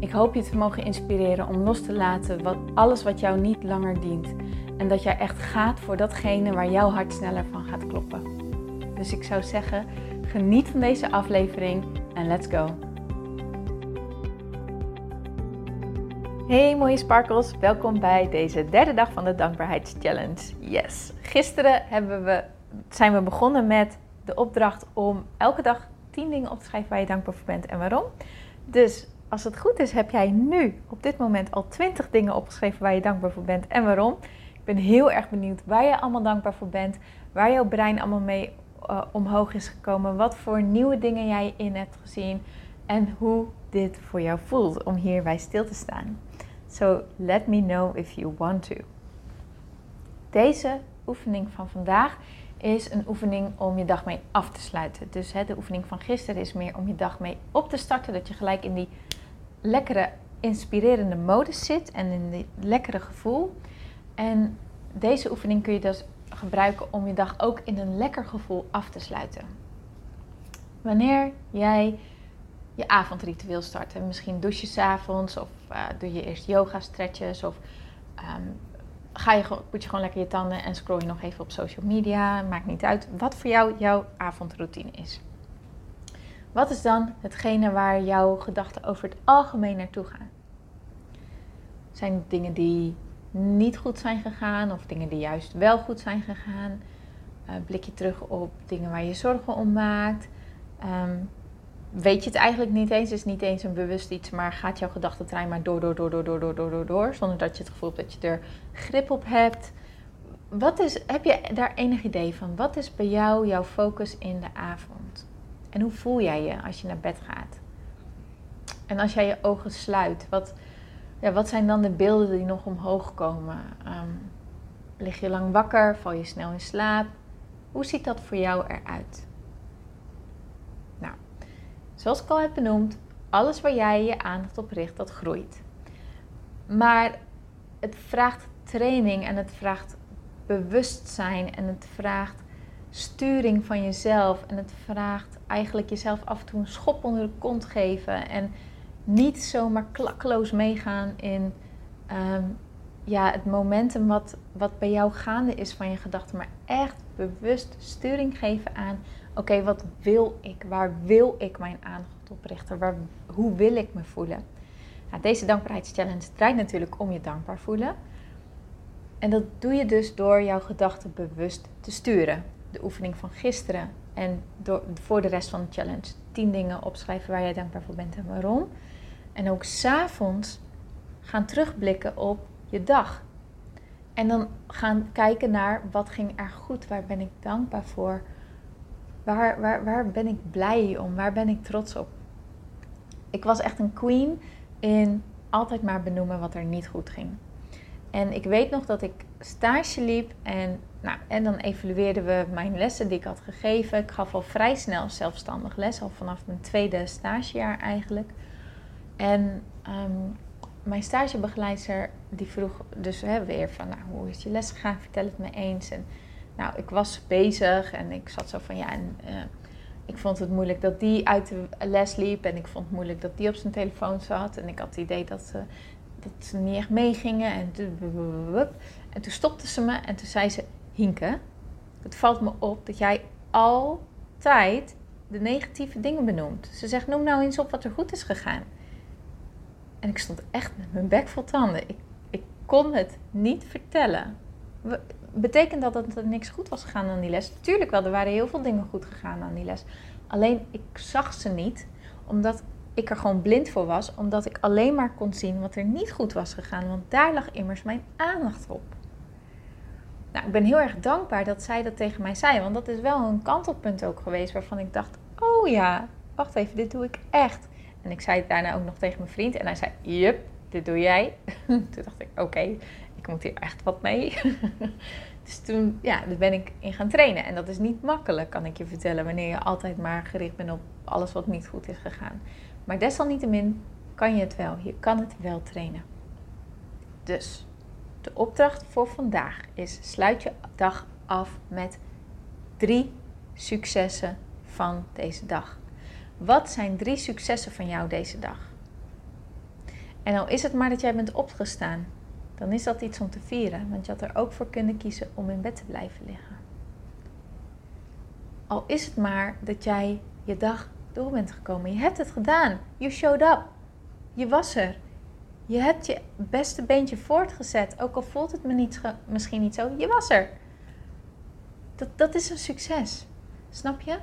Ik hoop je te mogen inspireren om los te laten wat, alles wat jou niet langer dient. En dat jij echt gaat voor datgene waar jouw hart sneller van gaat kloppen. Dus ik zou zeggen, geniet van deze aflevering en let's go. Hey mooie sparkles, welkom bij deze derde dag van de Dankbaarheidschallenge. Yes, gisteren we, zijn we begonnen met de opdracht om elke dag 10 dingen op te schrijven waar je dankbaar voor bent en waarom. Dus als het goed is, heb jij nu op dit moment al 20 dingen opgeschreven waar je dankbaar voor bent en waarom. Ik ben heel erg benieuwd waar je allemaal dankbaar voor bent, waar jouw brein allemaal mee uh, omhoog is gekomen, wat voor nieuwe dingen jij in hebt gezien en hoe dit voor jou voelt om hierbij stil te staan. So let me know if you want to. Deze oefening van vandaag is een oefening om je dag mee af te sluiten. Dus hè, de oefening van gisteren is meer om je dag mee op te starten, dat je gelijk in die lekkere, inspirerende modus zit en in die lekkere gevoel. En deze oefening kun je dus gebruiken om je dag ook in een lekker gevoel af te sluiten. Wanneer jij je avondritueel start, misschien douche je s'avonds of uh, doe je eerst yoga stretches of um, ga je, je gewoon lekker je tanden en scroll je nog even op social media. Maakt niet uit wat voor jou jouw avondroutine is. Wat is dan hetgene waar jouw gedachten over het algemeen naartoe gaan? Zijn het dingen die niet goed zijn gegaan of dingen die juist wel goed zijn gegaan? Uh, blik je terug op dingen waar je zorgen om maakt? Um, weet je het eigenlijk niet eens, is niet eens een bewust iets, maar gaat jouw gedachtentrein maar door, door, door, door, door, door, door, door, door, zonder dat je het gevoel hebt dat je er grip op hebt? Wat is, heb je daar enig idee van? Wat is bij jou jouw focus in de avond? En hoe voel jij je als je naar bed gaat? En als jij je ogen sluit, wat, ja, wat zijn dan de beelden die nog omhoog komen? Um, lig je lang wakker? Val je snel in slaap? Hoe ziet dat voor jou eruit? Nou, zoals ik al heb benoemd, alles waar jij je aandacht op richt, dat groeit. Maar het vraagt training en het vraagt bewustzijn en het vraagt sturing van jezelf en het vraagt eigenlijk jezelf af en toe een schop onder de kont geven en niet zomaar klakkeloos meegaan in ehm, ja, het momentum wat, wat bij jou gaande is van je gedachten, maar echt bewust sturing geven aan: oké, wat wil ik? Waar wil ik mijn aandacht op richten? Waar, hoe wil ik me voelen? Nou, deze dankbaarheidschallenge draait natuurlijk om je dankbaar voelen. En dat doe je dus door jouw gedachten bewust te sturen de oefening van gisteren en voor de rest van de challenge 10 dingen opschrijven waar jij dankbaar voor bent en waarom. En ook s'avonds gaan terugblikken op je dag. En dan gaan kijken naar wat ging er goed, waar ben ik dankbaar voor, waar, waar, waar ben ik blij om, waar ben ik trots op. Ik was echt een queen in altijd maar benoemen wat er niet goed ging. En ik weet nog dat ik stage liep en, nou, en dan evalueerden we mijn lessen die ik had gegeven. Ik gaf al vrij snel zelfstandig les, al vanaf mijn tweede stagejaar eigenlijk. En um, mijn stagebegeleider die vroeg dus hè, weer van, nou, hoe is je les gegaan? Vertel het me eens. En nou, ik was bezig en ik zat zo van, ja, en, uh, ik vond het moeilijk dat die uit de les liep en ik vond het moeilijk dat die op zijn telefoon zat. En ik had het idee dat ze dat niet echt meegingen. En, en toen stopte ze me en toen zei ze: Hinke, het valt me op dat jij altijd de negatieve dingen benoemt. Ze zegt: Noem nou eens op wat er goed is gegaan. En ik stond echt met mijn bek vol tanden. Ik, ik kon het niet vertellen. Betekent dat dat er niks goed was gegaan aan die les? Tuurlijk wel, er waren heel veel dingen goed gegaan aan die les. Alleen ik zag ze niet, omdat ik er gewoon blind voor was, omdat ik alleen maar kon zien wat er niet goed was gegaan, want daar lag immers mijn aandacht op. Nou, ik ben heel erg dankbaar dat zij dat tegen mij zei, want dat is wel een kantelpunt ook geweest waarvan ik dacht: oh ja, wacht even, dit doe ik echt. En ik zei het daarna ook nog tegen mijn vriend. En hij zei, jup, dit doe jij. toen dacht ik, oké, ik moet hier echt wat mee. dus toen ja, daar ben ik in gaan trainen. En dat is niet makkelijk, kan ik je vertellen, wanneer je altijd maar gericht bent op alles wat niet goed is gegaan. Maar desalniettemin kan je het wel. Je kan het wel trainen. Dus de opdracht voor vandaag is: sluit je dag af met drie successen van deze dag. Wat zijn drie successen van jou deze dag? En al is het maar dat jij bent opgestaan, dan is dat iets om te vieren, want je had er ook voor kunnen kiezen om in bed te blijven liggen. Al is het maar dat jij je dag door bent gekomen. Je hebt het gedaan. You showed up. Je was er. Je hebt je beste beentje voortgezet. Ook al voelt het me niet, misschien niet zo. Je was er. Dat, dat is een succes. Snap je?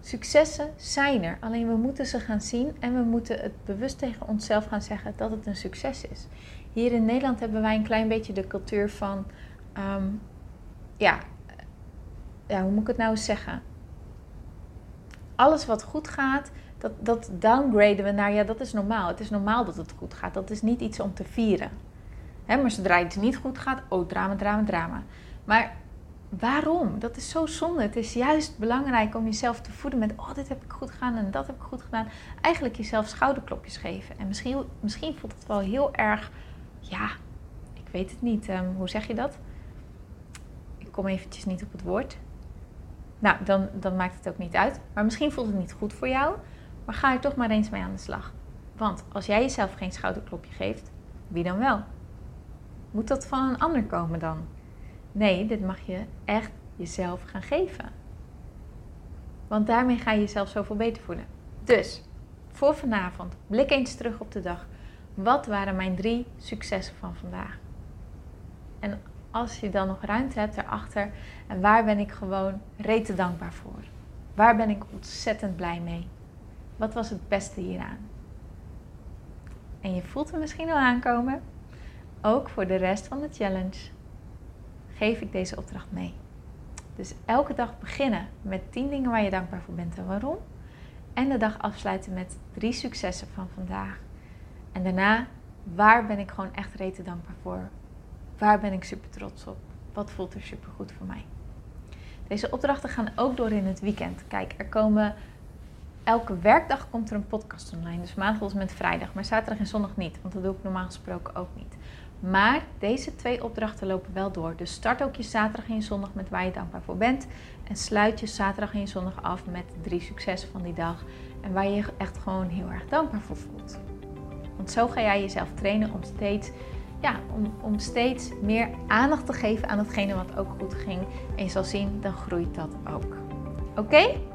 Successen zijn er. Alleen we moeten ze gaan zien en we moeten het bewust tegen onszelf gaan zeggen dat het een succes is. Hier in Nederland hebben wij een klein beetje de cultuur van. Ehm, ja, ja, hoe moet ik het nou eens zeggen? Alles wat goed gaat, dat, downgraden we naar ja, dat is normaal. Het is normaal dat het goed gaat. Dat is niet iets om te vieren. Hè, maar zodra iets niet goed gaat, oh drama, drama, drama. Maar waarom? Dat is zo zonde. Het is juist belangrijk om jezelf te voeden met: oh, dit heb ik goed gedaan en dat heb ik goed gedaan. Eigenlijk jezelf schouderklopjes geven. En misschien, misschien voelt het wel heel erg, ja, ik weet het niet. Um, hoe zeg je dat? Ik kom eventjes niet op het woord. Nou, dan, dan maakt het ook niet uit. Maar misschien voelt het niet goed voor jou. Maar ga er toch maar eens mee aan de slag. Want als jij jezelf geen schouderklopje geeft, wie dan wel? Moet dat van een ander komen dan? Nee, dit mag je echt jezelf gaan geven. Want daarmee ga je jezelf zoveel beter voelen. Dus, voor vanavond, blik eens terug op de dag. Wat waren mijn drie successen van vandaag? En als je dan nog ruimte hebt daarachter, en waar ben ik gewoon rete dankbaar voor? Waar ben ik ontzettend blij mee? Wat was het beste hieraan? En je voelt hem misschien al aankomen. Ook voor de rest van de challenge geef ik deze opdracht mee. Dus elke dag beginnen met 10 dingen waar je dankbaar voor bent en waarom. En de dag afsluiten met drie successen van vandaag. En daarna, waar ben ik gewoon echt rete dankbaar voor? Waar ben ik super trots op? Wat voelt er super goed voor mij? Deze opdrachten gaan ook door in het weekend. Kijk, er komen elke werkdag komt er een podcast online. Dus maandag tot met vrijdag. Maar zaterdag en zondag niet. Want dat doe ik normaal gesproken ook niet. Maar deze twee opdrachten lopen wel door. Dus start ook je zaterdag en je zondag met waar je dankbaar voor bent. En sluit je zaterdag en je zondag af met drie successen van die dag. En waar je je echt gewoon heel erg dankbaar voor voelt. Want zo ga jij jezelf trainen om steeds, ja, om, om steeds meer aandacht te geven aan hetgene wat ook goed ging. En je zal zien, dan groeit dat ook. Oké?